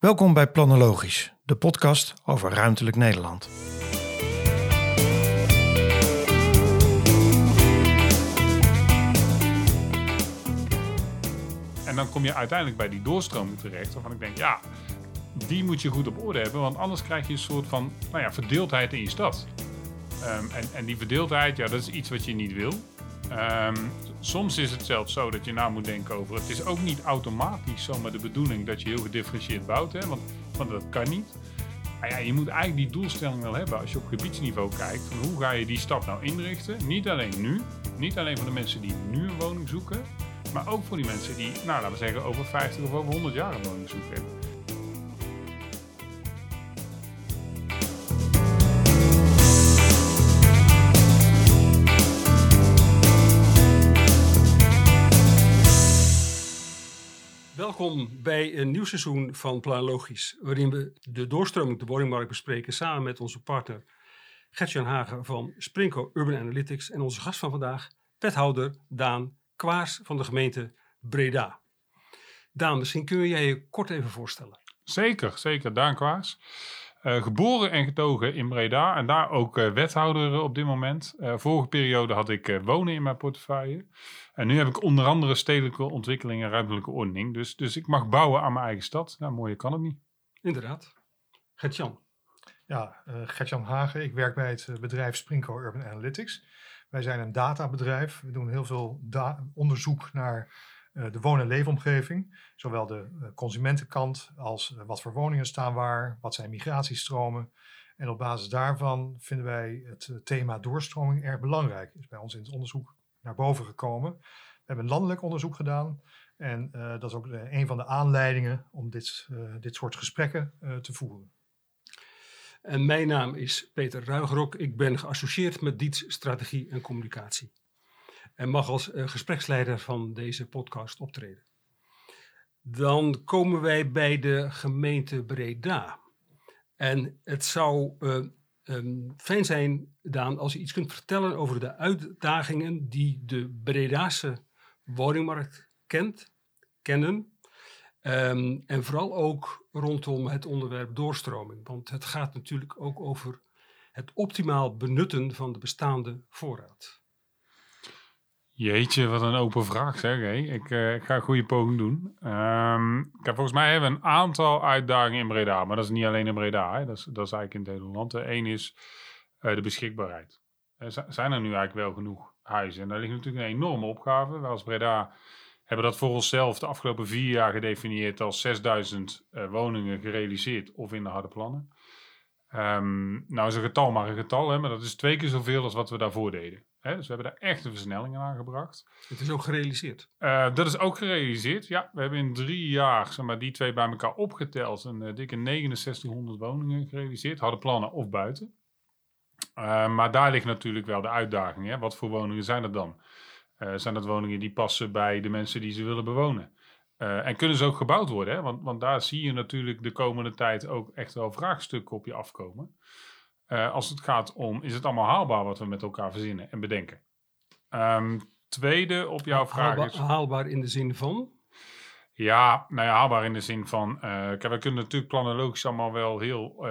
Welkom bij Planologisch, de podcast over ruimtelijk Nederland. En dan kom je uiteindelijk bij die doorstroming terecht, waarvan ik denk, ja, die moet je goed op orde hebben, want anders krijg je een soort van nou ja, verdeeldheid in je stad. Ehm, en, en die verdeeldheid, ja, dat is iets wat je niet wil. Ehm, soms is het zelfs zo dat je na moet denken over. Het is ook niet automatisch zomaar de bedoeling dat je heel gedifferentieerd bouwt, hè, want, dat kan niet. Maar ja, je moet eigenlijk die doelstelling wel hebben als je op gebiedsniveau kijkt. Hoe ga je die stad nou inrichten? Niet alleen nu, niet alleen voor de mensen die nu een woning zoeken, maar ook voor die mensen die, nou laten we zeggen, over 50 of over 100 jaar een woning zoeken. Welkom bij een nieuw seizoen van Planologisch, waarin we de doorstroming de woningmarkt bespreken samen met onze partner Gertjan Hagen van Sprinko Urban Analytics en onze gast van vandaag, wethouder Daan Kwaars van de gemeente Breda. Daan, misschien kun jij je kort even voorstellen. Zeker, zeker. Daan Kwaars. Uh, geboren en getogen in Breda en daar ook uh, wethouder op dit moment. Uh, vorige periode had ik wonen in mijn portefeuille. En nu heb ik onder andere stedelijke ontwikkeling en ruimtelijke ordening. Dus, dus ik mag bouwen aan mijn eigen stad. Nou, mooier kan het niet. Inderdaad. Gertjan. Ja, Gertjan Hagen. Ik werk bij het bedrijf Sprinko Urban Analytics. Wij zijn een databedrijf. We doen heel veel onderzoek naar de woon- en leefomgeving. Zowel de uh, consumentenkant als uh, wat voor woningen staan waar, wat zijn migratiestromen. En op basis daarvan vinden wij het thema doorstroming erg belangrijk. Is bij ons in het onderzoek naar boven gekomen. We hebben landelijk onderzoek gedaan. En dat is ook een van de aanleidingen om dit, dit soort gesprekken te voeren. En mijn naam is Peter Ruigrok. Ik ben geassocieerd met Diets Strategie en Communicatie en mag als uh, gespreksleider van deze podcast optreden. Dan komen wij bij de gemeente Breda. En het zou uh, um, fijn zijn, Daan, als je iets kunt vertellen over de uitdagingen die de Bredaanse woningmarkt kent, kennen. Um, en vooral ook rondom het onderwerp doorstroming. Want het gaat natuurlijk ook over het optimaal benutten van de bestaande voorraad. Jeetje, wat een open vraag zeg. Hey. Ik, uh, ik, ga een goede poging doen. Um, volgens mij hebben we een aantal uitdagingen in Breda. Maar dat is niet alleen in Breda. Hè. Dat, is, dat is eigenlijk in het hele land. Eén is uh, de beschikbaarheid. Er zijn er nu eigenlijk wel genoeg huizen? En daar ligt natuurlijk een enorme opgave. Wij als Breda hebben dat voor onszelf de afgelopen vier jaar gedefinieerd als 6000 uh, eh, woningen gerealiseerd of in de harde plannen. Um, nou is een getal maar een getal, hè, maar dat is twee keer zoveel als wat we daarvoor deden. Hè? Dus we hebben daar echt een versnelling aan gebracht. Het is ook gerealiseerd? Uh, dat is ook gerealiseerd, ja. We hebben in drie jaar, zeg maar, die twee bij elkaar opgeteld, een uh, dikke 6900 woningen gerealiseerd. Hadden plannen of buiten. Uh, maar daar ligt natuurlijk wel de uitdaging. Hè? Wat voor woningen zijn er dan? zijn dat woningen die passen bij de mensen die ze willen bewonen? Uh, en kunnen ze ook gebouwd worden? Hè? Want, want daar zie je natuurlijk de komende tijd ook echt wel vraagstukken op je afkomen. Uh, als het gaat om, is het allemaal haalbaar wat we met elkaar verzinnen en bedenken? Um, tweede op jouw vraag haalbaar, is... Haalbaar in de zin van? Ja, nou ja, haalbaar in de zin van... Uh, kijk, we kunnen natuurlijk planologisch allemaal wel heel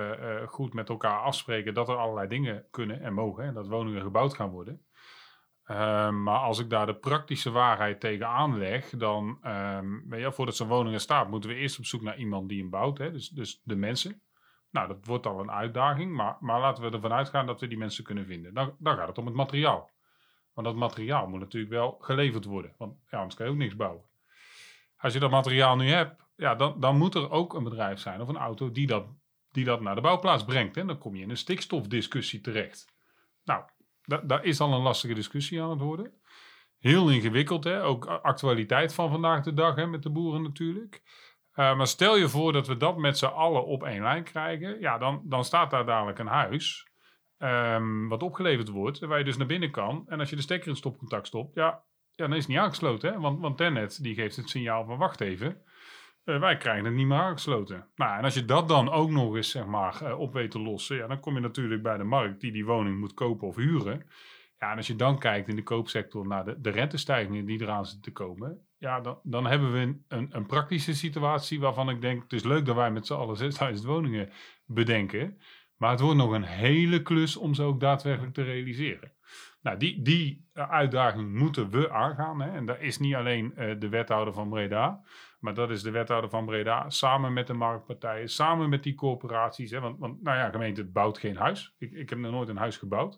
goed met elkaar afspreken... dat er allerlei dingen kunnen en mogen. En dat woningen gebouwd gaan worden. Um, maar als ik daar de praktische waarheid tegen aanleg, dan, um, weet je, voordat zo'n woning er staat, moeten we eerst op zoek naar iemand die hem bouwt. Hè? Dus, dus de mensen. Nou, dat wordt al een uitdaging, maar, maar laten we ervan uitgaan dat we die mensen kunnen vinden. Dan, dan gaat het om het materiaal. Want dat materiaal moet natuurlijk wel geleverd worden, want ja, anders kan je ook niks bouwen. Als je dat materiaal nu hebt, ja, dan, dan moet er ook een bedrijf zijn of een auto die dat, die dat naar de bouwplaats brengt. En dan kom je in een stikstofdiscussie terecht. Nou, daar is al een lastige discussie aan het worden. Heel ingewikkeld, hè? ook actualiteit van vandaag de dag hè, met de boeren natuurlijk. Uh, maar stel je voor dat we dat met z'n allen op één lijn krijgen. Ja, dan, dan staat daar dadelijk een huis. Um, wat opgeleverd wordt, waar je dus naar binnen kan. En als je de stekker in stopcontact stopt, ja, ja dan is het niet aangesloten. Hè? Want, want Tenet die geeft het signaal van wacht even. Uh, wij krijgen het niet meer aangesloten. Nou, en als je dat dan ook nog eens zeg maar, uh, op weet te lossen, ja, dan kom je natuurlijk bij de markt die die woning moet kopen of huren. Ja, en als je dan kijkt in de koopsector naar de, de rentestijgingen die eraan zitten te komen, ja, dan, dan hebben we een, een, praktische situatie waarvan ik denk, het is leuk dat wij met z'n allen 6000 woningen bedenken. Maar het wordt nog een hele klus om ze ook daadwerkelijk te realiseren. Nou, die, die uitdaging moeten we aangaan. Hè? En dat is niet alleen uh, de wethouder van Breda, maar dat is de wethouder van Breda samen met de marktpartijen, samen met die corporaties. Hè? Want, want nou ja, gemeente bouwt geen huis. Ik, ik heb nog nooit een huis gebouwd.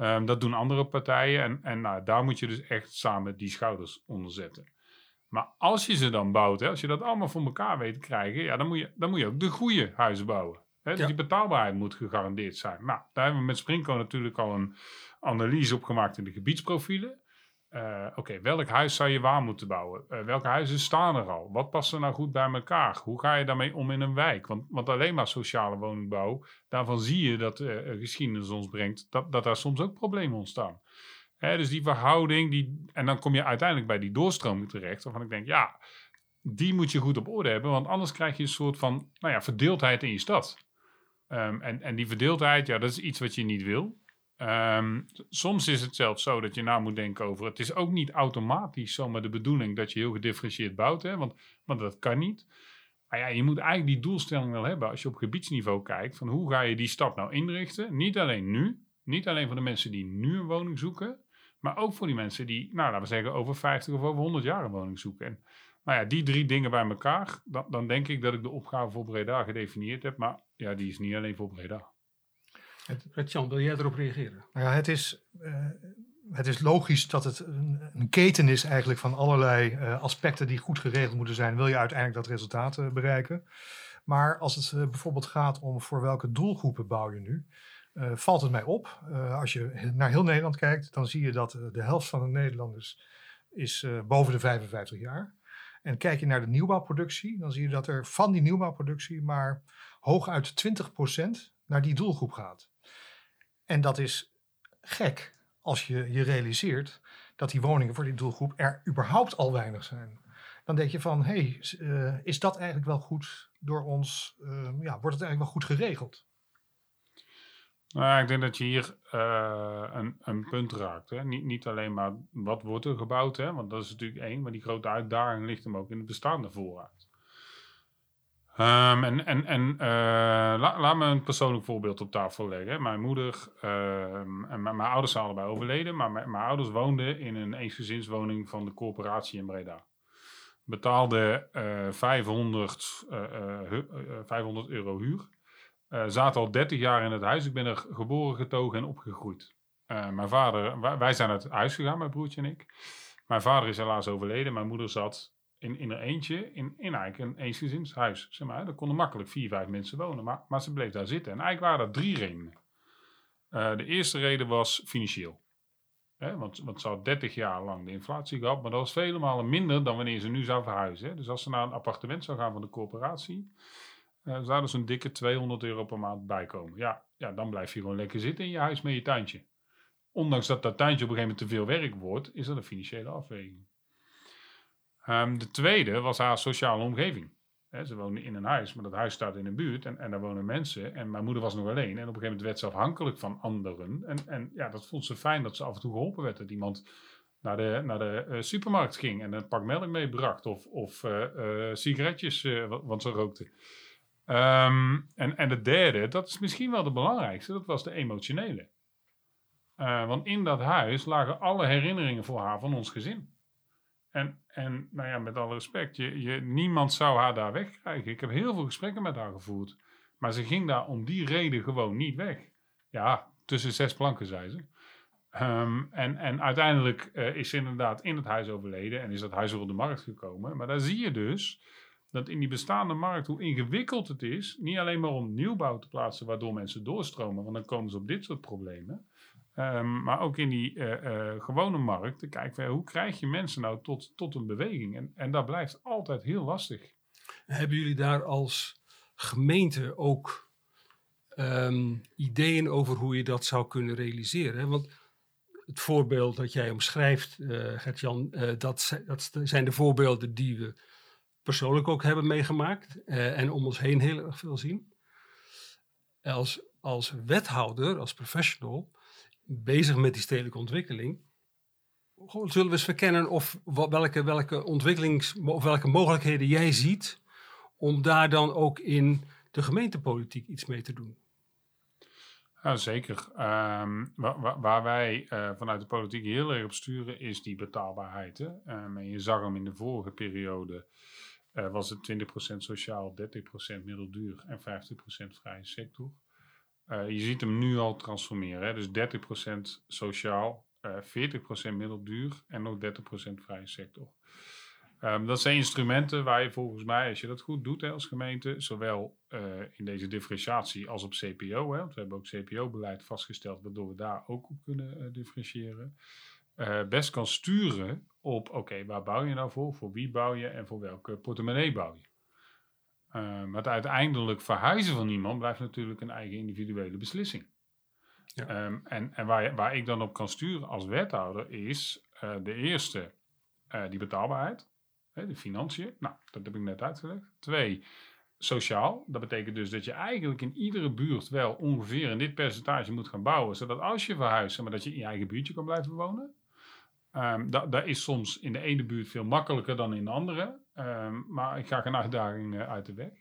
Um, dat doen andere partijen en, en nou, daar moet je dus echt samen die schouders onder zetten. Maar als je ze dan bouwt, hè, als je dat allemaal voor elkaar weet te krijgen, ja, dan, moet je, dan moet je ook de goede huizen bouwen. Hè? Dus die betaalbaarheid moet gegarandeerd zijn. Nou, daar hebben we met Sprinko natuurlijk al een analyse op gemaakt in de gebiedsprofielen. Uh, Oké, welk huis zou je waar moeten bouwen? Uh, welke huizen staan er al? Wat past er nou goed bij elkaar? Hoe ga je daarmee om in een wijk? Want, want alleen maar sociale woningbouw, daarvan zie je dat uh, geschiedenis ons brengt, dat, dat daar soms ook problemen ontstaan. Hè, dus die verhouding, die, en dan kom je uiteindelijk bij die doorstroming terecht, waarvan ik denk, ja, die moet je goed op orde hebben, want anders krijg je een soort van nou ja, verdeeldheid in je stad. Um, en, en die verdeeldheid, ja, dat is iets wat je niet wil. Um, soms is het zelfs zo dat je na moet denken over. Het is ook niet automatisch zomaar de bedoeling dat je heel gedifferentieerd bouwt, hè, want, dat kan niet. Maar ja, je moet eigenlijk die doelstelling wel hebben als je op gebiedsniveau kijkt. Van hoe ga je die stad nou inrichten? Niet alleen nu, niet alleen voor de mensen die nu een woning zoeken, maar ook voor die mensen die, nou laten we zeggen, over 50 of over 100 jaar een woning zoeken. En nou ja, die drie dingen bij elkaar, dan, dan denk ik dat ik de opgave voor Breda gedefinieerd heb. Maar ja, die is niet alleen voor Breda. Jan, wil jij erop reageren? Nou ja, het is, uh, het is logisch dat het een, een, keten is eigenlijk van allerlei uh, aspecten die goed geregeld moeten zijn. Wil je uiteindelijk dat resultaat uh, bereiken? Maar als het bijvoorbeeld gaat om voor welke doelgroepen bouw je nu, valt het mij op. als je naar heel Nederland kijkt, dan zie je dat de helft van de Nederlanders is boven de 55 jaar. En kijk je naar de nieuwbouwproductie, dan zie je dat er van die nieuwbouwproductie maar hooguit 20% naar die doelgroep gaat. En dat is gek als je je realiseert dat die woningen voor die doelgroep er überhaupt al weinig zijn. Dan denk je van, hé, hey, uh, is dat eigenlijk wel goed door ons, uh, ja, wordt het eigenlijk wel goed geregeld? Nou, ik denk dat je hier uh, een, een, punt raakt. Hè? Niet, niet, alleen maar wat wordt er gebouwd, hè? want dat is natuurlijk één, maar die grote uitdaging ligt hem ook in het bestaande voorraad. Um, en en, en la, laat me een persoonlijk voorbeeld op tafel leggen. Mijn moeder uh, en mijn, ouders zijn allebei overleden, maar mijn, ouders woonden in een eensgezinswoning van de corporatie in Breda. Betaalden uh, 500, 500 euro huur. zaten al 30 jaar in het huis. Ik ben er geboren, getogen en opgegroeid. mijn vader, wij, wij zijn uit huis gegaan, mijn broertje en ik. Mijn vader is helaas overleden. Mijn moeder zat in, in er eentje in, eigenlijk een eensgezinshuis. Zeg maar, daar konden makkelijk vier, vijf mensen wonen. Maar, maar ze bleef daar zitten. En eigenlijk waren er drie redenen. Uh, de eerste reden was financieel. Hè, want, want ze had 30 jaar lang de inflatie gehad, maar dat was vele malen minder dan wanneer ze nu zou verhuizen. Hè. Dus als ze naar een appartement zou gaan van de corporatie, uh, zou er zo'n dikke 200 euro per maand bijkomen. Ja, ja, dan blijf je gewoon lekker zitten in je huis met je tuintje. Ondanks dat dat tuintje op een gegeven moment te veel werk wordt, is dat een financiële afweging. Um, de tweede was haar sociale omgeving. Ze woonde in een huis, maar dat huis staat in een buurt en, en daar wonen mensen. En mijn moeder was nog alleen. En op een gegeven moment werd ze afhankelijk van anderen. En, en ja, dat vond ze fijn dat ze af en toe geholpen werd. Dat iemand naar de, naar de uh, supermarkt ging en een pak melk meebracht. Of, of uh, uh, sigaretjes, want ze rookte. Um, en, en de derde, dat is misschien wel de belangrijkste, dat was de emotionele. want in dat huis lagen alle herinneringen voor haar van ons gezin. En, en nou ja, met alle respect, je, je, niemand zou haar daar wegkrijgen. Ik heb heel veel gesprekken met haar gevoerd. Maar ze ging daar om die reden gewoon niet weg. Ja, tussen zes planken, zei ze. Um, en, en uiteindelijk uh, is ze inderdaad in het huis overleden en is dat huis weer op de markt gekomen. Maar daar zie je dus dat in die bestaande markt, hoe ingewikkeld het is, niet alleen maar om nieuwbouw te plaatsen waardoor mensen doorstromen, want dan komen ze op dit soort problemen. Um, maar ook in die uh, uh, gewone markt te kijken, hoe krijg je mensen nou tot, tot een beweging? En, en dat blijft altijd heel lastig. Hebben jullie daar als gemeente ook um, ideeën over hoe je dat zou kunnen realiseren? Want het voorbeeld dat jij omschrijft, uh, Gert-Jan, dat, dat zijn de voorbeelden die we persoonlijk ook hebben meegemaakt en om ons heen heel erg veel zien. Als, als wethouder, als professional, bezig met die stedelijke ontwikkeling. Zullen we eens verkennen of welke, welke ontwikkelings, of welke mogelijkheden jij ziet om daar dan ook in de gemeentepolitiek iets mee te doen? Ja, zeker. Ehm, wa- wa- waar wij eh, vanuit de politiek heel erg op sturen is die betaalbaarheid. Hè? Ehm, en je zag hem in de vorige periode, eh, was het 20% sociaal, 30% middelduur en 50% vrije sector. Eh, je ziet hem nu al transformeren. Hè? Dus 30% sociaal, eh 40% middelduur en nog 30% vrije sector. Ehm, dat zijn instrumenten waar je volgens mij, als je dat goed doet als gemeente, zowel eh, in deze differentiatie als op CPO, hè, want we hebben ook CPO-beleid vastgesteld, waardoor we daar ook op kunnen eh, differentiëren, eh, best kan sturen op, oké, waar bouw je nou voor, voor wie bouw je en voor welke portemonnee bouw je. Maar het uiteindelijk verhuizen van iemand blijft natuurlijk een eigen individuele beslissing. Ja. Ehm, en en waar, waar ik dan op kan sturen als wethouder is eh, de eerste, eh, die betaalbaarheid. Hè, de financiën, nou, dat heb ik net uitgelegd. Twee, sociaal. Dat betekent dus dat je eigenlijk in iedere buurt wel ongeveer in dit percentage moet gaan bouwen. Zodat als je verhuist, maar dat je in je eigen buurtje kan blijven wonen. Ehm, dat, dat is soms in de ene buurt veel makkelijker dan in de andere. Ehm, maar ik ga een uitdaging eh, uit de weg.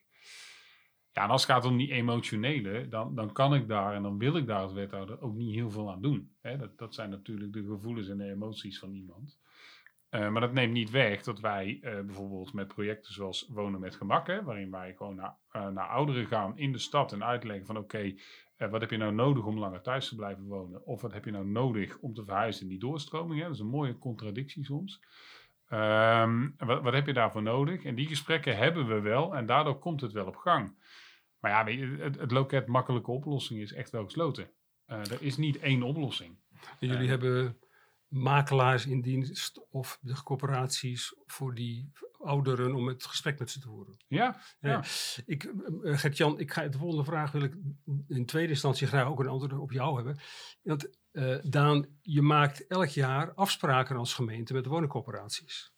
Ja, en als het gaat om die emotionele, dan, dan kan ik daar en dan wil ik daar als wethouder ook niet heel veel aan doen. Hè, dat, dat zijn natuurlijk de gevoelens en de emoties van iemand. Eh, maar dat neemt niet weg dat wij eh, bijvoorbeeld met projecten zoals Wonen met Gemak, waarin wij gewoon naar, naar ouderen gaan in de stad en uitleggen van oké, wat heb je nou nodig om langer thuis te blijven wonen? Of wat heb je nou nodig om te verhuizen in die doorstroming? Hè? Dat is een mooie contradictie soms. Ehm, wat, wat heb je daarvoor nodig? En die gesprekken hebben we wel en daardoor komt het wel op gang. Maar ja, je, het, het loket makkelijke oplossing is echt wel gesloten. Eh, er is niet één oplossing. En jullie Ja. hebben makelaars in dienst of de corporaties voor die ouderen om het gesprek met ze te voeren. Ja, Ja. Ik, eh, Gert-Jan, ik ga de volgende vraag wil ik in tweede instantie graag ook een antwoord op jou hebben. Want eh, Daan, je maakt elk jaar afspraken als gemeente met de woningcorporaties.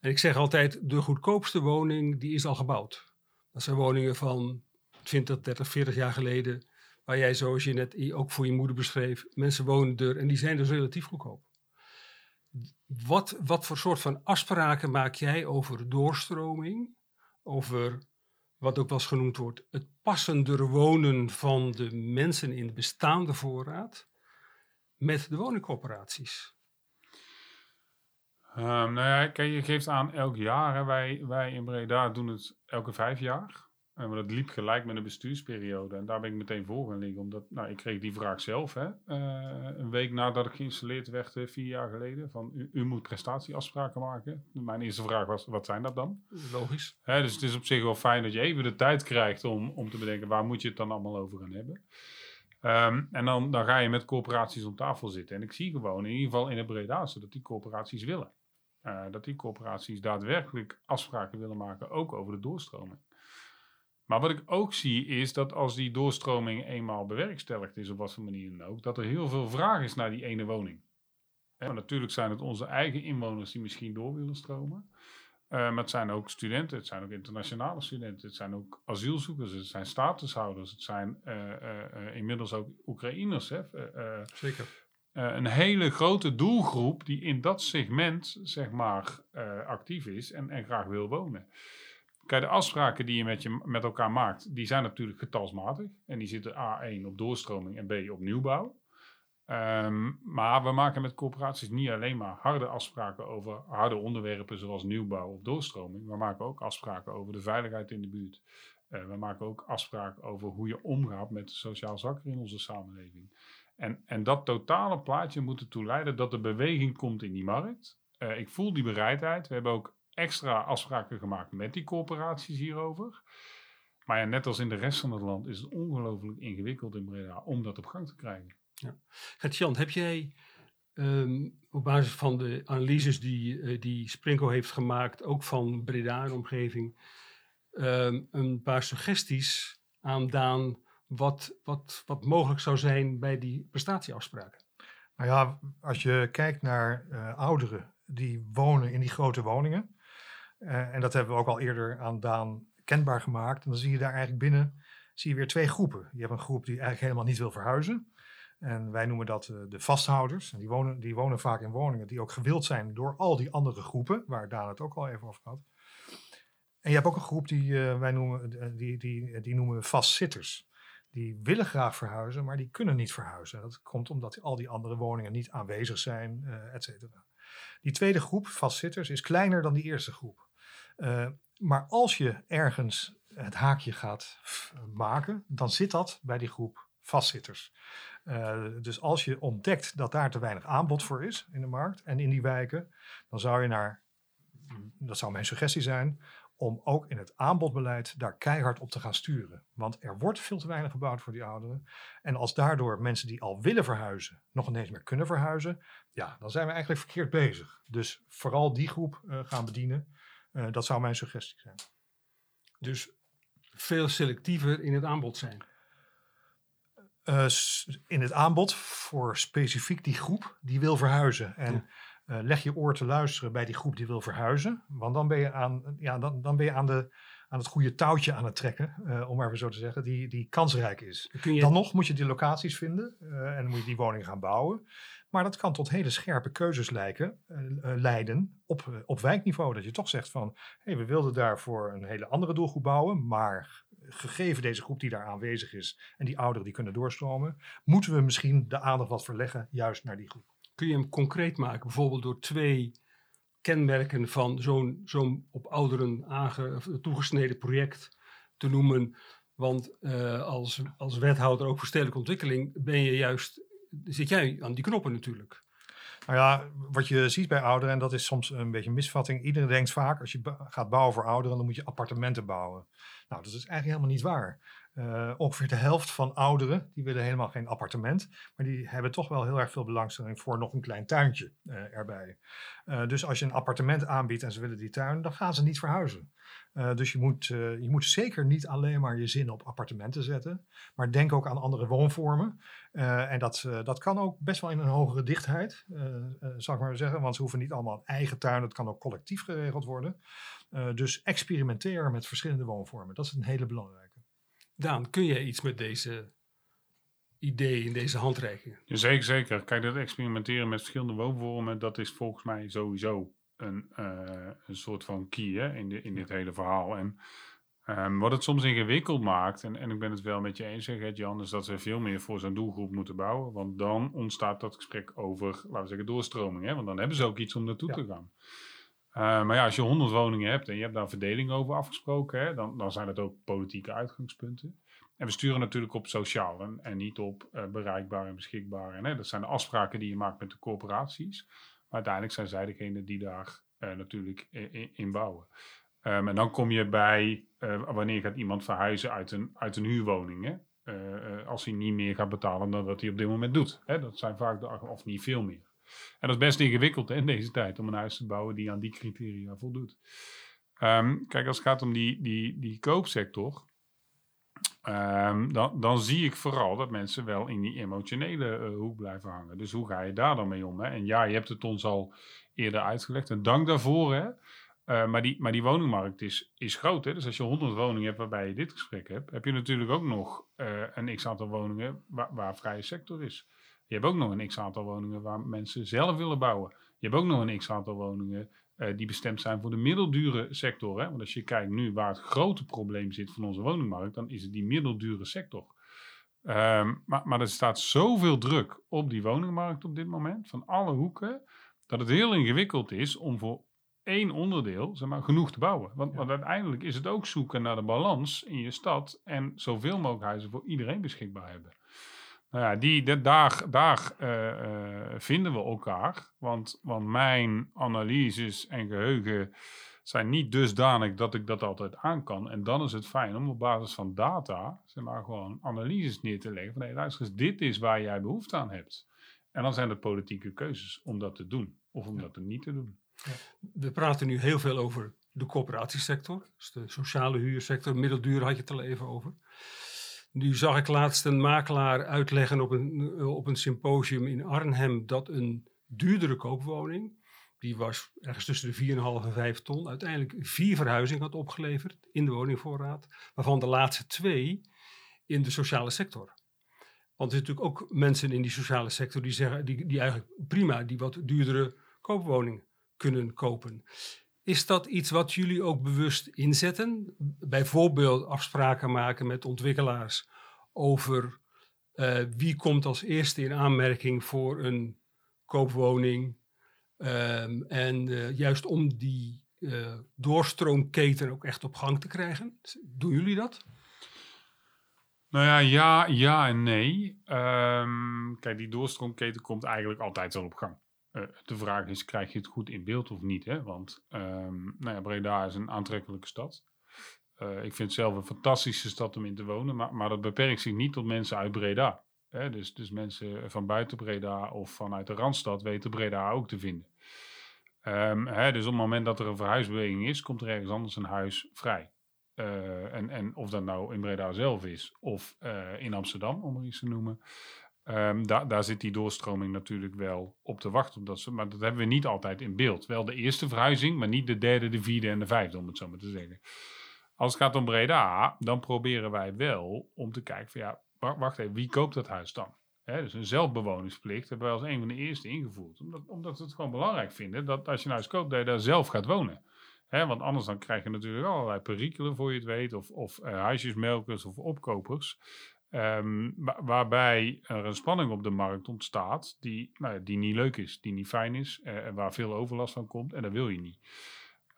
En ik zeg altijd, de goedkoopste woning die is al gebouwd. Dat zijn woningen van 20, 30, 40 jaar geleden, waar jij zoals je net ook voor je moeder beschreef, mensen wonen er en die zijn dus relatief goedkoop. Wat, wat voor soort van afspraken maak jij over doorstroming, over wat ook wel eens genoemd wordt, het passender wonen van de mensen in de bestaande voorraad met de woningcorporaties? Ehm, nou ja, kijk, je geeft aan elk jaar. Hè. Wij, wij in Breda doen het elke vijf jaar. En maar dat liep gelijk met een bestuursperiode. En daar ben ik meteen voor gaan liggen. Omdat, nou, ik kreeg die vraag zelf. Hè, eh, een week nadat ik geïnstalleerd werd, eh, vier jaar geleden. Van, u, u moet prestatieafspraken maken. Mijn eerste vraag was, wat zijn dat dan? Logisch. Hè, dus het is op zich wel fijn dat je even de tijd krijgt om, om te bedenken waar moet je het dan allemaal over gaan hebben. Ehm, en dan, dan ga je met corporaties om tafel zitten. En ik zie gewoon in ieder geval in het Bredaanse dat die corporaties willen. Eh, dat die corporaties daadwerkelijk afspraken willen maken, ook over de doorstroming. Maar wat ik ook zie is dat als die doorstroming eenmaal bewerkstelligd is, op wat voor manier dan ook, dat er heel veel vraag is naar die ene woning. Natuurlijk zijn het onze eigen inwoners die misschien door willen stromen. Eh, maar het zijn ook studenten, het zijn ook internationale studenten, het zijn ook asielzoekers, het zijn statushouders, het zijn eh, eh, inmiddels ook Oekraïners. Hè, Zeker. een hele grote doelgroep die in dat segment zeg maar actief is en, en graag wil wonen. Kijk, de afspraken die je met, je met elkaar maakt, die zijn natuurlijk getalsmatig. En die zitten A1 op doorstroming en B op nieuwbouw. Ehm, maar we maken met corporaties niet alleen maar harde afspraken over harde onderwerpen zoals nieuwbouw of doorstroming. We maken ook afspraken over de veiligheid in de buurt. Eh, we maken ook afspraken over hoe je omgaat met de sociaal zwakkeren in onze samenleving. En, en dat totale plaatje moet ertoe leiden dat er beweging komt in die markt. Eh, ik voel die bereidheid. We hebben ook extra afspraken gemaakt met die corporaties hierover. Maar ja, net als in de rest van het land is het ongelooflijk ingewikkeld in Breda om dat op gang te krijgen. Gert-Jan, heb jij ehm, op basis van de analyses die, eh, die Sprinko heeft gemaakt, ook van Breda en omgeving, ehm, een paar suggesties aan Daan wat, wat, wat mogelijk zou zijn bij die prestatieafspraken? Nou ja, als je kijkt naar eh, ouderen die wonen in die grote woningen. eh, en dat hebben we ook al eerder aan Daan kenbaar gemaakt. Dan zie je daar eigenlijk binnen zie je weer twee groepen. Je hebt een groep die eigenlijk helemaal niet wil verhuizen. En wij noemen dat eh, de vasthouders. En die wonen, die wonen vaak in woningen die ook gewild zijn door al die andere groepen, waar Daan het ook al even over had. En je hebt ook een groep die uh, wij noemen, eh, die, die, die noemen we vastzitters. Die willen graag verhuizen, maar die kunnen niet verhuizen. Dat komt omdat al die andere woningen niet aanwezig zijn, uh, et cetera. Die tweede groep, vastzitters, is kleiner dan die eerste groep. Maar als je ergens het haakje gaat maken, dan zit dat bij die groep vastzitters. Uh, dus als je ontdekt dat daar te weinig aanbod voor is in de markt en in die wijken, dan zou je naar, dat zou mijn suggestie zijn, om ook in het aanbodbeleid daar keihard op te gaan sturen. Want er wordt veel te weinig gebouwd voor die ouderen. En als daardoor mensen die al willen verhuizen nog ineens meer kunnen verhuizen, ja, dan zijn we eigenlijk verkeerd bezig. Dus vooral die groep uh, gaan bedienen. Uh, dat zou mijn suggestie zijn. Dus veel selectiever in het aanbod zijn. Uh, in het aanbod voor specifiek die groep die wil verhuizen. En ja. uh, leg je oor te luisteren bij die groep die wil verhuizen. Want dan ben je aan, ja, dan, dan ben je aan, de, aan het goede touwtje aan het trekken, uh, om maar even zo te zeggen, die, die kansrijk is. Je... Dan nog moet je die locaties vinden en moet je die woningen gaan bouwen. Maar dat kan tot hele scherpe keuzes lijken, leiden op, op wijkniveau. Dat je toch zegt van, hey, we wilden daarvoor een hele andere doelgroep bouwen, maar gegeven deze groep die daar aanwezig is en die ouderen die kunnen doorstromen, moeten we misschien de aandacht wat verleggen juist naar die groep. Kun je hem concreet maken, bijvoorbeeld door twee kenmerken van zo'n zo'n op ouderen aange, toegesneden project te noemen? Want uh, als, als wethouder ook voor stedelijke ontwikkeling ben je juist, zit jij aan die knoppen natuurlijk. Nou ja, wat je ziet bij ouderen, en dat is soms een beetje een misvatting. Iedereen denkt vaak, als je gaat bouwen voor ouderen, dan moet je appartementen bouwen. Nou, dat is eigenlijk helemaal niet waar. Uh, ongeveer de helft van ouderen, die willen helemaal geen appartement. Maar die hebben toch wel heel erg veel belangstelling voor nog een klein tuintje uh, erbij. Uh, dus als je een appartement aanbiedt en ze willen die tuin, dan gaan ze niet verhuizen. Dus je moet, je moet zeker niet alleen maar je zin op appartementen zetten, maar denk ook aan andere woonvormen. En dat, dat kan ook best wel in een hogere dichtheid, zou ik maar zeggen, want ze hoeven niet allemaal een eigen tuin, dat kan ook collectief geregeld worden. dus experimenteer met verschillende woonvormen, dat is een hele belangrijke. Daan, kun jij iets met deze ideeën, deze handreikingen? Ja, zeker, zeker. Kijk, dat experimenteren met verschillende woonvormen, dat is volgens mij sowieso een, uh, een soort van key hè, in, de, in dit hele verhaal. En um, wat het soms ingewikkeld maakt, en, en ik ben het wel met je eens, zeg, Jan, is dat we veel meer voor zo'n doelgroep moeten bouwen. Want dan ontstaat dat gesprek over, laten we zeggen, doorstroming. Hè, want dan hebben ze ook iets om naartoe ja. te gaan. Uh, maar ja, als je 100 woningen hebt en je hebt daar verdeling over afgesproken, hè, dan, dan zijn het ook politieke uitgangspunten. En we sturen natuurlijk op sociaal en, niet op uh, bereikbaar en beschikbaar. En, hè, dat zijn de afspraken die je maakt met de corporaties. Maar uiteindelijk zijn zij degene die daar uh, natuurlijk in, bouwen. Um, en dan kom je bij wanneer gaat iemand verhuizen uit een, uit een huurwoning. Hè? Als hij niet meer gaat betalen dan dat hij op dit moment doet. Hè? Dat zijn vaak de, of niet veel meer. En dat is best ingewikkeld in deze tijd om een huis te bouwen die aan die criteria voldoet. Um, kijk, als het gaat om die, die, die koopsector. Um, dan, dan zie ik vooral dat mensen wel in die emotionele uh, hoek blijven hangen. Dus hoe ga je daar dan mee om? Hè? En ja, je hebt het ons al eerder uitgelegd. En dank daarvoor. Hè? Uh, maar, die, maar die woningmarkt is, is groot. Hè? Dus als je 100 woningen hebt waarbij je dit gesprek hebt, heb je natuurlijk ook nog uh, een x aantal woningen waar, waar vrije sector is. Je hebt ook nog een x aantal woningen waar mensen zelf willen bouwen. Je hebt ook nog een x aantal woningen uh, die bestemd zijn voor de middeldure sector. Hè? Want als je kijkt nu waar het grote probleem zit van onze woningmarkt, dan is het die middeldure sector. Um, maar, maar er staat zoveel druk op die woningmarkt op dit moment, van alle hoeken, dat het heel ingewikkeld is om voor één onderdeel zeg maar, genoeg te bouwen. Want, ja. want uiteindelijk is het ook zoeken naar de balans in je stad en zoveel mogelijk huizen voor iedereen beschikbaar hebben. Nou ja, die, de, daar, daar uh, uh, vinden we elkaar. Want, want mijn analyses en geheugen zijn niet dusdanig dat ik dat altijd aan kan. En dan is het fijn om op basis van data, zeg maar, gewoon analyses neer te leggen. Van hé, luister eens, dit is waar jij behoefte aan hebt. En dan zijn het politieke keuzes om dat te doen of om ja. dat niet te doen. Ja. We praten nu heel veel over de coöperatiesector, dus de sociale huursector, middelduur had je het al even over. Nu zag ik laatst een makelaar uitleggen op een, op een symposium in Arnhem dat een duurdere koopwoning, die was ergens tussen de 4,5 en 5 ton, uiteindelijk vier verhuizingen had opgeleverd in de woningvoorraad, waarvan de laatste twee in de sociale sector. Want er zijn natuurlijk ook mensen in die sociale sector die zeggen, die, die eigenlijk prima die wat duurdere koopwoning kunnen kopen. Is dat iets wat jullie ook bewust inzetten? Bijvoorbeeld afspraken maken met ontwikkelaars over uh, wie komt als eerste in aanmerking voor een koopwoning. Um, en uh, juist om die uh, doorstroomketen ook echt op gang te krijgen. Doen jullie dat? Nou ja, ja, ja en nee. Um, kijk, die doorstroomketen komt eigenlijk altijd wel op gang. Uh, de vraag is, krijg je het goed in beeld of niet? Hè? Want um, nou ja, Breda is een aantrekkelijke stad. Uh, ik vind het zelf een fantastische stad om in te wonen, maar, maar dat beperkt zich niet tot mensen uit Breda. Hè? Dus, dus mensen van buiten Breda of vanuit de Randstad weten Breda ook te vinden. Um, hè, dus op het moment dat er een verhuisbeweging is, komt er ergens anders een huis vrij. Uh, en, en of dat nou in Breda zelf is of in Amsterdam, om er iets te noemen. Um, da daar zit die doorstroming natuurlijk wel op te wachten. Omdat ze, maar dat hebben we niet altijd in beeld. Wel de eerste verhuizing, maar niet de derde, de vierde en de vijfde, om het zo maar te zeggen. Als het gaat om Breda, dan proberen wij wel om te kijken van ja, wacht even, wie koopt dat huis dan? Dus een zelfbewoningsplicht hebben wij als een van de eerste ingevoerd. Omdat, omdat we het gewoon belangrijk vinden dat als je een huis koopt, dat je daar zelf gaat wonen. Want anders dan krijg je natuurlijk allerlei perikelen voor je het weet. Of, of uh, huisjesmelkers of opkopers. Um, waarbij er een spanning op de markt ontstaat die, nou, die niet leuk is, die niet fijn is. En waar veel overlast van komt. En dat wil je niet.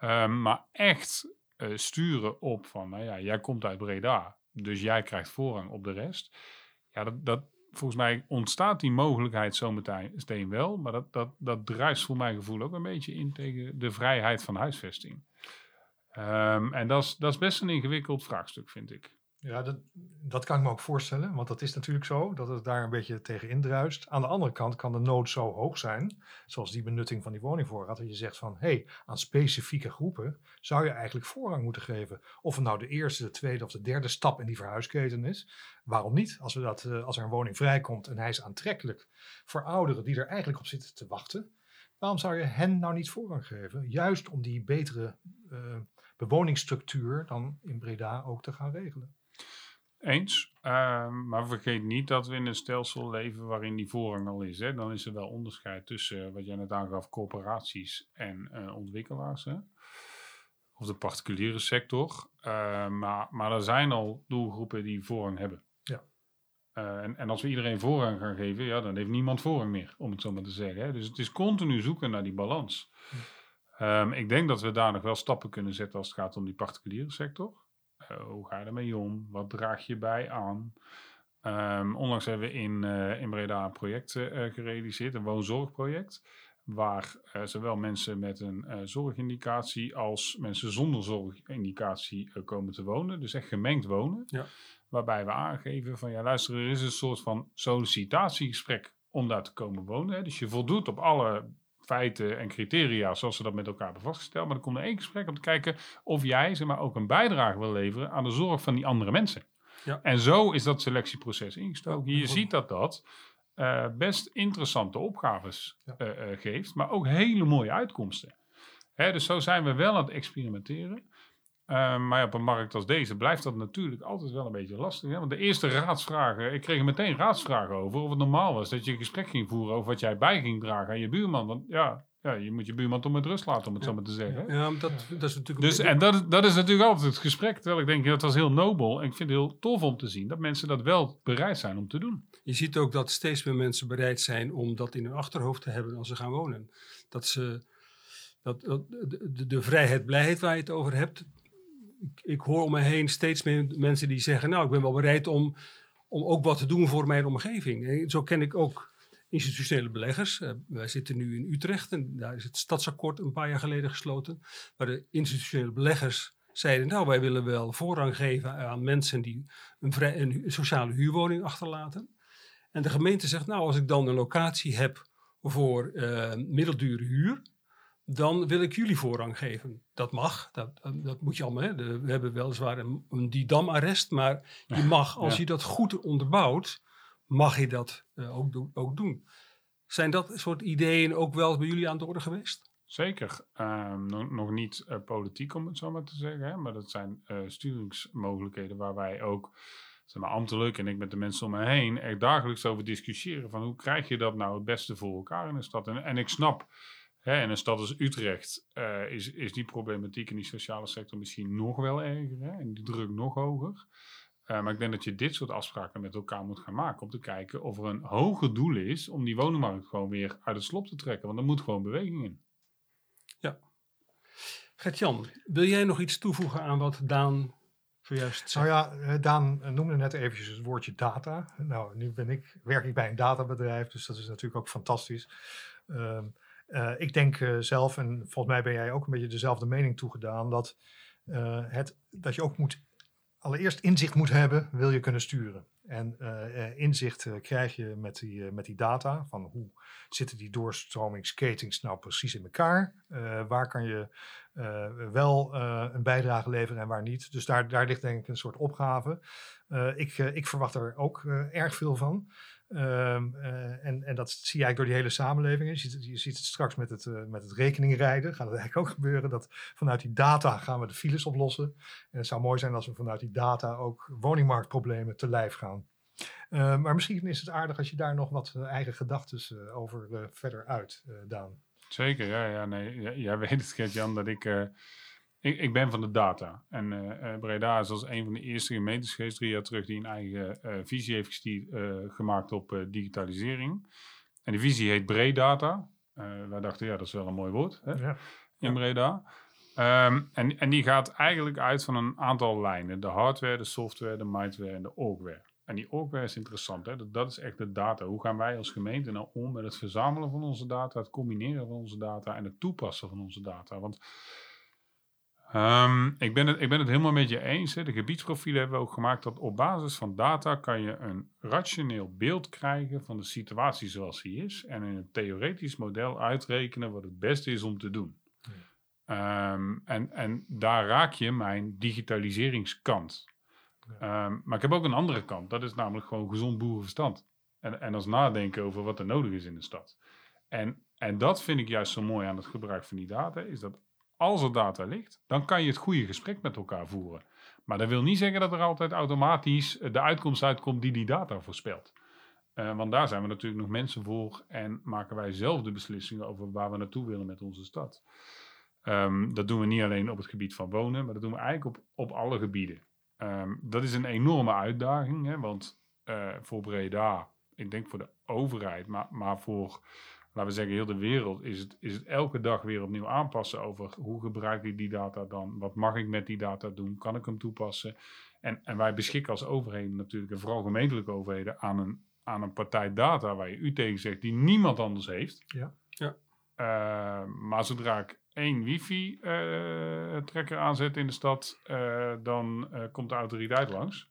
Um, maar echt uh, sturen op van, nou ja, jij komt uit Breda. Dus jij krijgt voorrang op de rest. Ja, dat, dat, volgens mij ontstaat die mogelijkheid zometeen wel. Maar dat, dat, dat druist voor mijn gevoel ook een beetje in tegen de vrijheid van huisvesting. Um, en dat is, dat is best een ingewikkeld vraagstuk, vind ik. Ja, dat, dat kan ik me ook voorstellen, want dat is natuurlijk zo, dat het daar een beetje tegen indruist. Aan de andere kant kan de nood zo hoog zijn, zoals die benutting van die woningvoorraad, dat je zegt van, hé, hey, aan specifieke groepen zou je eigenlijk voorrang moeten geven. Of het nou de eerste, de tweede of de derde stap in die verhuisketen is. Waarom niet? Als, we dat, als er een woning vrijkomt en hij is aantrekkelijk voor ouderen die er eigenlijk op zitten te wachten, waarom zou je hen nou niet voorrang geven? Juist om die betere uh, bewoningsstructuur dan in Breda ook te gaan regelen. Eens, uh, maar vergeet niet dat we in een stelsel leven waarin die voorrang al is. Hè. Dan is er wel onderscheid tussen, uh, wat jij net aangaf, corporaties en uh, ontwikkelaars. Hè. Of de particuliere sector. maar, maar er zijn al doelgroepen die voorrang hebben. Ja. En, en, als we iedereen voorrang gaan geven, ja, dan heeft niemand voorrang meer, om het zo maar te zeggen. Hè. Dus het is continu zoeken naar die balans. Um, ik denk dat we daar nog wel stappen kunnen zetten als het gaat om die particuliere sector. Uh, hoe ga je ermee om? Wat draag je bij aan? Um, onlangs hebben we in, uh, in Breda een project uh, gerealiseerd, een woonzorgproject. Waar zowel mensen met een zorgindicatie als mensen zonder zorgindicatie komen te wonen. Dus echt gemengd wonen. Ja. Waarbij we aangeven van ja, luister, er is een soort van sollicitatiegesprek om daar te komen wonen. Hè. Dus je voldoet op alle feiten en criteria zoals ze dat met elkaar hebben vastgesteld. Maar er komt er één gesprek om te kijken of jij zeg maar, ook een bijdrage wil leveren aan de zorg van die andere mensen. Ja. En zo is dat selectieproces ingestoken. Je ziet dat dat uh, best interessante opgaves Ja. uh, uh, geeft, maar ook hele mooie uitkomsten. Hè, dus zo zijn we wel aan het experimenteren. Uh, maar op een markt als deze blijft dat natuurlijk altijd wel een beetje lastig. Hè? Want de eerste raadsvragen, ik kreeg er meteen raadsvragen over of het normaal was dat je een gesprek ging voeren over wat jij bij ging dragen aan je buurman. Want ja, ja je moet je buurman toch met rust laten, om het Ja. zo maar te zeggen. hè? Ja, maar dat, dat is natuurlijk... Dus, en dat, is- dat is natuurlijk altijd het gesprek. Terwijl ik denk, dat was heel nobel. En ik vind het heel tof om te zien dat mensen dat wel bereid zijn om te doen. Je ziet ook dat steeds meer mensen bereid zijn om dat in hun achterhoofd te hebben als ze gaan wonen. Dat ze, dat, dat- de, de, de vrijheid, blijheid waar je het over hebt. Ik, hoor om me heen steeds meer mensen die zeggen, nou ik ben wel bereid om, om ook wat te doen voor mijn omgeving. En zo ken ik ook institutionele beleggers. Eh, wij zitten nu in Utrecht en daar is het stadsakkoord een paar jaar geleden gesloten. Waar de institutionele beleggers zeiden, nou wij willen wel voorrang geven aan mensen die een, sociale huurwoning achterlaten. En de gemeente zegt, nou als ik dan een locatie heb voor eh, middeldure huur, dan wil ik jullie voorrang geven. Dat mag, dat, eh, dat moet je allemaal. Hè. De- we hebben weliswaar een, een Didam-arrest, maar je mag, als Ja. je dat goed onderbouwt, mag je dat eh, ook, doen, ook doen. Zijn dat soort ideeën ook wel bij jullie aan de orde geweest? Zeker. Ehm, nog, nog niet eh, politiek, om het zo maar te zeggen. Hè? Maar dat zijn sturingsmogelijkheden waar wij ook zeg maar, ambtelijk en ik met de mensen om me heen echt dagelijks over discussiëren van hoe krijg je dat nou het beste voor elkaar in een stad. En, en ik snap, hè, in een stad als Utrecht eh, is, is die problematiek in die sociale sector misschien nog wel erger hè, en die druk nog hoger. Uh, maar ik denk dat je dit soort afspraken met elkaar moet gaan maken om te kijken of er een hoger doel is om die woningmarkt gewoon weer uit het slop te trekken. Want er moet gewoon beweging in. Ja. Gert-Jan, wil jij nog iets toevoegen aan wat Daan zojuist zei? Nou ja, eh, Daan noemde net eventjes het woordje data. Nou, nu ben ik, werk ik bij een databedrijf, dus dat is natuurlijk ook fantastisch. Uh, uh, ik denk uh, zelf, en volgens mij ben jij ook een beetje dezelfde mening toegedaan, dat, het, dat je ook moet, allereerst inzicht moet hebben, wil je kunnen sturen. En inzicht krijg je met die, met die data van hoe zitten die doorstromingsketings nou precies in elkaar. waar kan je wel een bijdrage leveren en waar niet. Dus daar, daar ligt denk ik een soort opgave. ik, ik verwacht er ook erg veel van. Um, uh, en, en dat zie je eigenlijk door die hele samenleving. Je ziet, je ziet het straks met het, uh, met het rekeningrijden. Gaat het eigenlijk ook gebeuren dat vanuit die data gaan we de files oplossen. En het zou mooi zijn als we vanuit die data ook woningmarktproblemen te lijf gaan. Uh, maar misschien is het aardig als je daar nog wat eigen gedachten over verder uit, Daan. Zeker, ja. ja nee, jij weet het, Gert-Jan, dat ik ik, ik, ben van de data. En uh, Breda is als een van de eerste gemeentes geweest, drie jaar terug, die een eigen uh, visie heeft gemaakt op digitalisering. En die visie heet Bredata. wij dachten, ja, dat is wel een mooi woord hè? Ja. in Breda. Um, en, en die gaat eigenlijk uit van een aantal lijnen. De hardware, de software, de mindware en de orgware. En die orgware is interessant. Hè? Dat, dat is echt de data. Hoe gaan wij als gemeente nou om met het verzamelen van onze data, het combineren van onze data en het toepassen van onze data? Want Um, ik, ben het, ik ben het helemaal met je eens. Hè. De gebiedsprofielen hebben we ook gemaakt dat op basis van data kan je een rationeel beeld krijgen van de situatie zoals die is. En in een theoretisch model uitrekenen wat het beste is om te doen. Ja. Um, en, en daar raak je mijn digitaliseringskant. Ja. Um, maar ik heb ook een andere kant. Dat is namelijk gewoon gezond boerenverstand. En, en als nadenken over wat er nodig is in de stad. En, en dat vind ik juist zo mooi aan het gebruik van die data. Is dat als er data ligt, dan kan je het goede gesprek met elkaar voeren. Maar dat wil niet zeggen dat er altijd automatisch de uitkomst uitkomt die die data voorspelt. Uh, want daar zijn we natuurlijk nog mensen voor en maken wij zelf de beslissingen over waar we naartoe willen met onze stad. Um, dat doen we niet alleen op het gebied van wonen, maar dat doen we eigenlijk op, op alle gebieden. Um, dat is een enorme uitdaging, hè, want uh, voor Breda, ik denk voor de overheid, maar, maar voor laten we zeggen, heel de wereld, is het, is het elke dag weer opnieuw aanpassen over hoe gebruik ik die data dan? Wat mag ik met die data doen? Kan ik hem toepassen? En, en wij beschikken als overheden natuurlijk, en vooral gemeentelijke overheden, aan een, aan een partij data waar je u tegen zegt, die niemand anders heeft. Ja. ja. Uh, maar zodra ik één wifi-trekker uh, aanzet in de stad, uh, dan komt de autoriteit langs.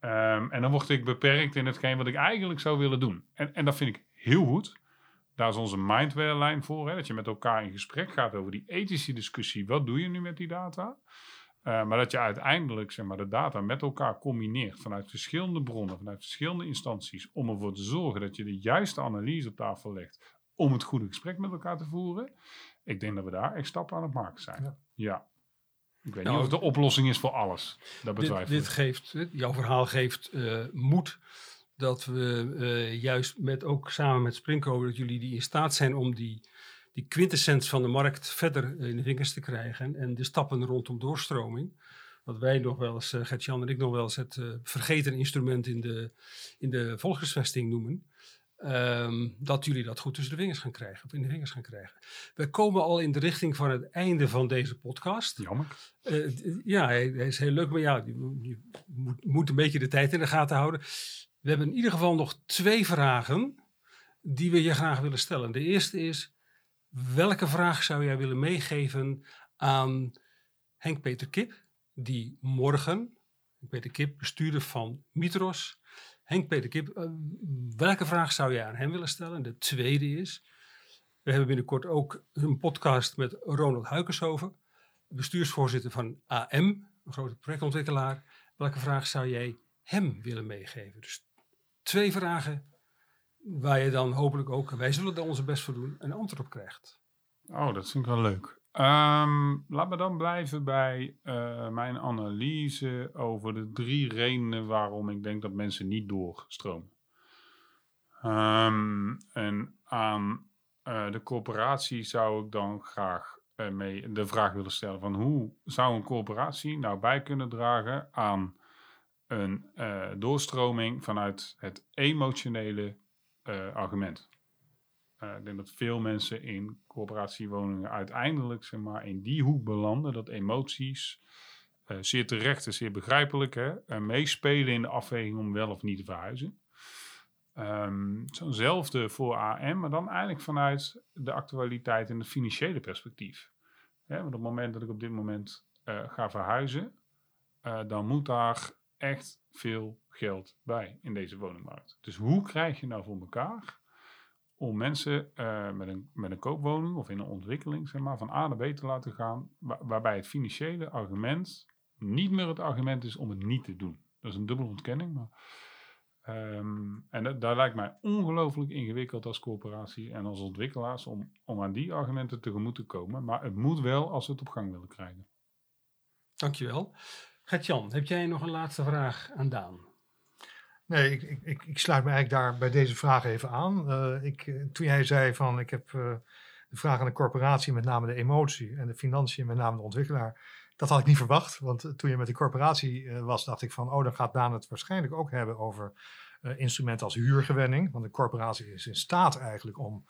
Ja. Um, en dan word ik beperkt in hetgeen wat ik eigenlijk zou willen doen. En, en dat vind ik heel goed. Daar is onze mindware-lijn voor. Hè, dat je met elkaar in gesprek gaat over die ethische discussie. Wat doe je nu met die data? Uh, maar dat je uiteindelijk zeg maar, de data met elkaar combineert vanuit verschillende bronnen, vanuit verschillende instanties, om ervoor te zorgen dat je de juiste analyse op tafel legt om het goede gesprek met elkaar te voeren. Ik denk dat we daar echt stappen aan het maken zijn. Ja. ja. Ik weet nou, niet of het de oplossing is voor alles. Dat betwijfel dit, dit geeft, jouw verhaal geeft uh, moed dat we uh, juist met ook samen met Sprinko, dat jullie die in staat zijn om die, die quintessens van de markt verder in de vingers te krijgen. En de stappen rondom doorstroming. Wat wij nog wel eens, uh, Gert-Jan en ik nog wel eens het uh, vergeten instrument in de, in de volkshuisvesting noemen. Um, dat jullie dat goed tussen de vingers gaan krijgen, of in de vingers gaan krijgen. We komen al in de richting van het einde van deze podcast. Jammer. ja, hij, hij, is heel leuk, maar ja, je, je moet, moet een beetje de tijd in de gaten houden. We hebben in ieder geval nog twee vragen die we je graag willen stellen. De eerste is, welke vraag zou jij willen meegeven aan Henk-Peter Kip, die morgen, Henk-Peter Kip, bestuurder van Mitros. Henk-Peter Kip, uh, welke vraag zou jij aan hem willen stellen? De tweede is, we hebben binnenkort ook een podcast met Ronald Huikenshoven, bestuursvoorzitter van AM, een grote projectontwikkelaar. Welke vraag zou jij hem willen meegeven? Dus twee vragen waar je dan hopelijk ook, wij zullen er onze best voor doen, een antwoord op krijgt. Oh, dat vind ik wel leuk. Ehm, laat me dan blijven bij eh, mijn analyse over de drie redenen waarom ik denk dat mensen niet doorstromen. Ehm, en aan eh, de coöperatie zou ik dan graag eh, mee de vraag willen stellen van hoe zou een coöperatie nou bij kunnen dragen aan een doorstroming vanuit het emotionele argument. Uh, ik denk dat veel mensen in coöperatiewoningen uiteindelijk zeg maar, in die hoek belanden dat emoties, zeer terecht en zeer begrijpelijk, hè, meespelen in de afweging om wel of niet te verhuizen. Um, Zo'nzelfde voor AM, maar dan eigenlijk vanuit de actualiteit en het financiële perspectief. want op het moment dat ik op dit moment ga verhuizen, dan moet daar echt veel geld bij in deze woningmarkt. Dus hoe krijg je nou voor elkaar om mensen uh, met, een, met een koopwoning of in een ontwikkeling zeg maar, van A naar B te laten gaan, waarbij het financiële argument niet meer het argument is om het niet te doen. Dat is een dubbele ontkenning. Maar, um, en dat, lijkt mij ongelooflijk ingewikkeld als corporatie en als ontwikkelaars om, om aan die argumenten tegemoet te komen. Maar het moet wel als we het op gang willen krijgen. Dankjewel. Gert-Jan, heb jij nog een laatste vraag aan Daan? Nee, ik, ik, ik, sluit me eigenlijk daar bij deze vraag even aan. Uh, ik, toen jij zei van ik heb uh, de vraag aan de corporatie, met name de emotie, en de financiën, met name de ontwikkelaar. Dat had ik niet verwacht, want toen je met de corporatie uh, was, dacht ik van, oh, dan gaat Daan het waarschijnlijk ook hebben over instrumenten als huurgewenning. Want de corporatie is in staat eigenlijk om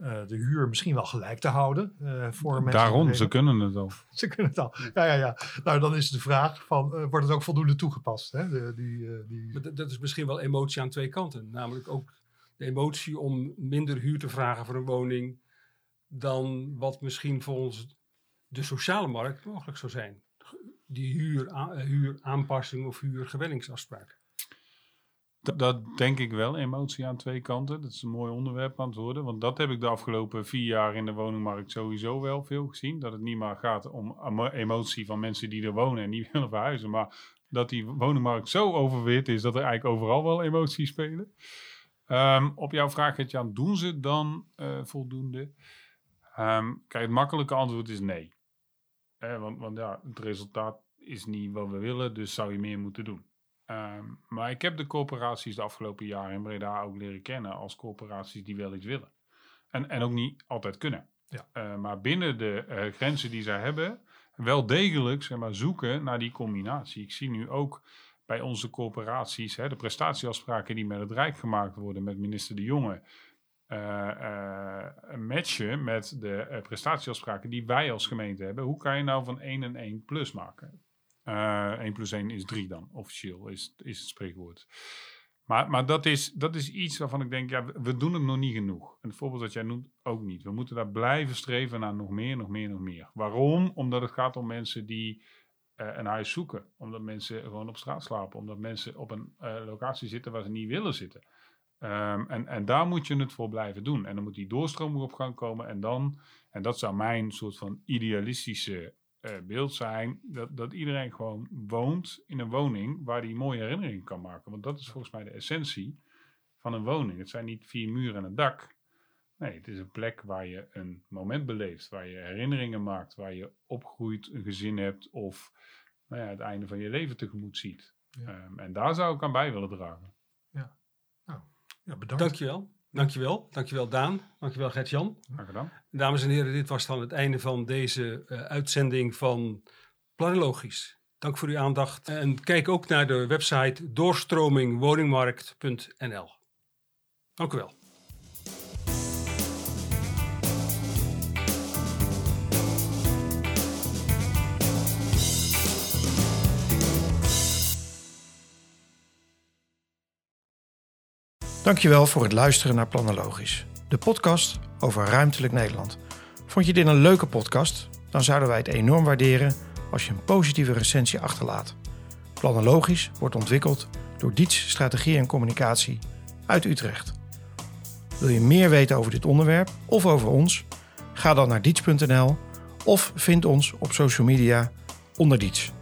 uh, de huur misschien wel gelijk te houden. Uh, voor mensen Daarom, ze kunnen het al. ze kunnen het al. Ja, ja, ja. Nou, dan is de vraag van, uh, wordt het ook voldoende toegepast? Hè? De, die, die... Dat is misschien wel emotie aan twee kanten. Namelijk ook de emotie om minder huur te vragen voor een woning dan wat misschien volgens de sociale markt mogelijk zou zijn. Die huur, huuraanpassing of huurgewenningsafspraak. Dat, denk ik wel, emotie aan twee kanten. Dat is een mooi onderwerp aan het worden. Want dat heb ik de afgelopen vier jaar in de woningmarkt sowieso wel veel gezien. Dat het niet maar gaat om emotie van mensen die er wonen en niet willen verhuizen. Maar dat die woningmarkt zo overwit is dat er eigenlijk overal wel emoties spelen. Um, op jouw vraag, Jan, doen ze dan uh, voldoende? Um, kijk, het makkelijke antwoord is nee. Eh, want, want ja, het resultaat is niet wat we willen, dus zou je meer moeten doen. Um, maar ik heb de corporaties de afgelopen jaren in Breda ook leren kennen als corporaties die wel iets willen. En, en ook niet altijd kunnen. Ja. Uh, maar binnen de uh, grenzen die zij hebben, wel degelijk zeg maar, zoeken naar die combinatie. Ik zie nu ook bij onze corporaties hè, de prestatieafspraken die met het Rijk gemaakt worden, met minister De Jonge. Uh, matchen met de prestatieafspraken die wij als gemeente hebben. Hoe kan je nou van 1 en 1 plus maken? Uh, eh, 1 plus 1 is 3 dan, officieel is, is het spreekwoord. Maar, maar dat, is, dat is iets waarvan ik denk, ja, we doen het nog niet genoeg. En het voorbeeld dat jij noemt, ook niet. We moeten daar blijven streven naar nog meer, nog meer, nog meer. Waarom? Omdat het gaat om mensen die een huis zoeken. Omdat mensen gewoon op straat slapen. Omdat mensen op een locatie zitten waar ze niet willen zitten. Um, en, en daar moet je het voor blijven doen. En dan moet die doorstroming op gang komen. En dan, en dat zou mijn soort van idealistische uh, beeld zijn dat, dat iedereen gewoon woont in een woning waar hij mooie herinneringen kan maken. Want dat is volgens mij de essentie van een woning. Het zijn niet vier muren en een dak. Nee, het is een plek waar je een moment beleeft, waar je herinneringen maakt, waar je opgroeit, een gezin hebt of nou ja, het einde van je leven tegemoet ziet. Ja. Um, en daar zou ik aan bij willen dragen. Ja, nou, ja bedankt. Dankjewel. Dankjewel. Dankjewel Daan. Dankjewel Gert-Jan. Gedaan. Dames en heren, dit was dan het einde van deze uh, uitzending van Planologisch. Dank voor uw aandacht. En kijk ook naar de website doorstromingwoningmarkt.nl. Dank u wel. Dankjewel voor het luisteren naar Planologisch, de podcast over ruimtelijk Nederland. Vond je dit een leuke podcast? Dan zouden wij het enorm waarderen als je een positieve recensie achterlaat. Planologisch wordt ontwikkeld door Diets Strategie en Communicatie uit Utrecht. Wil je meer weten over dit onderwerp of over ons? Ga dan naar diets.nl of vind ons op social media onder Diets.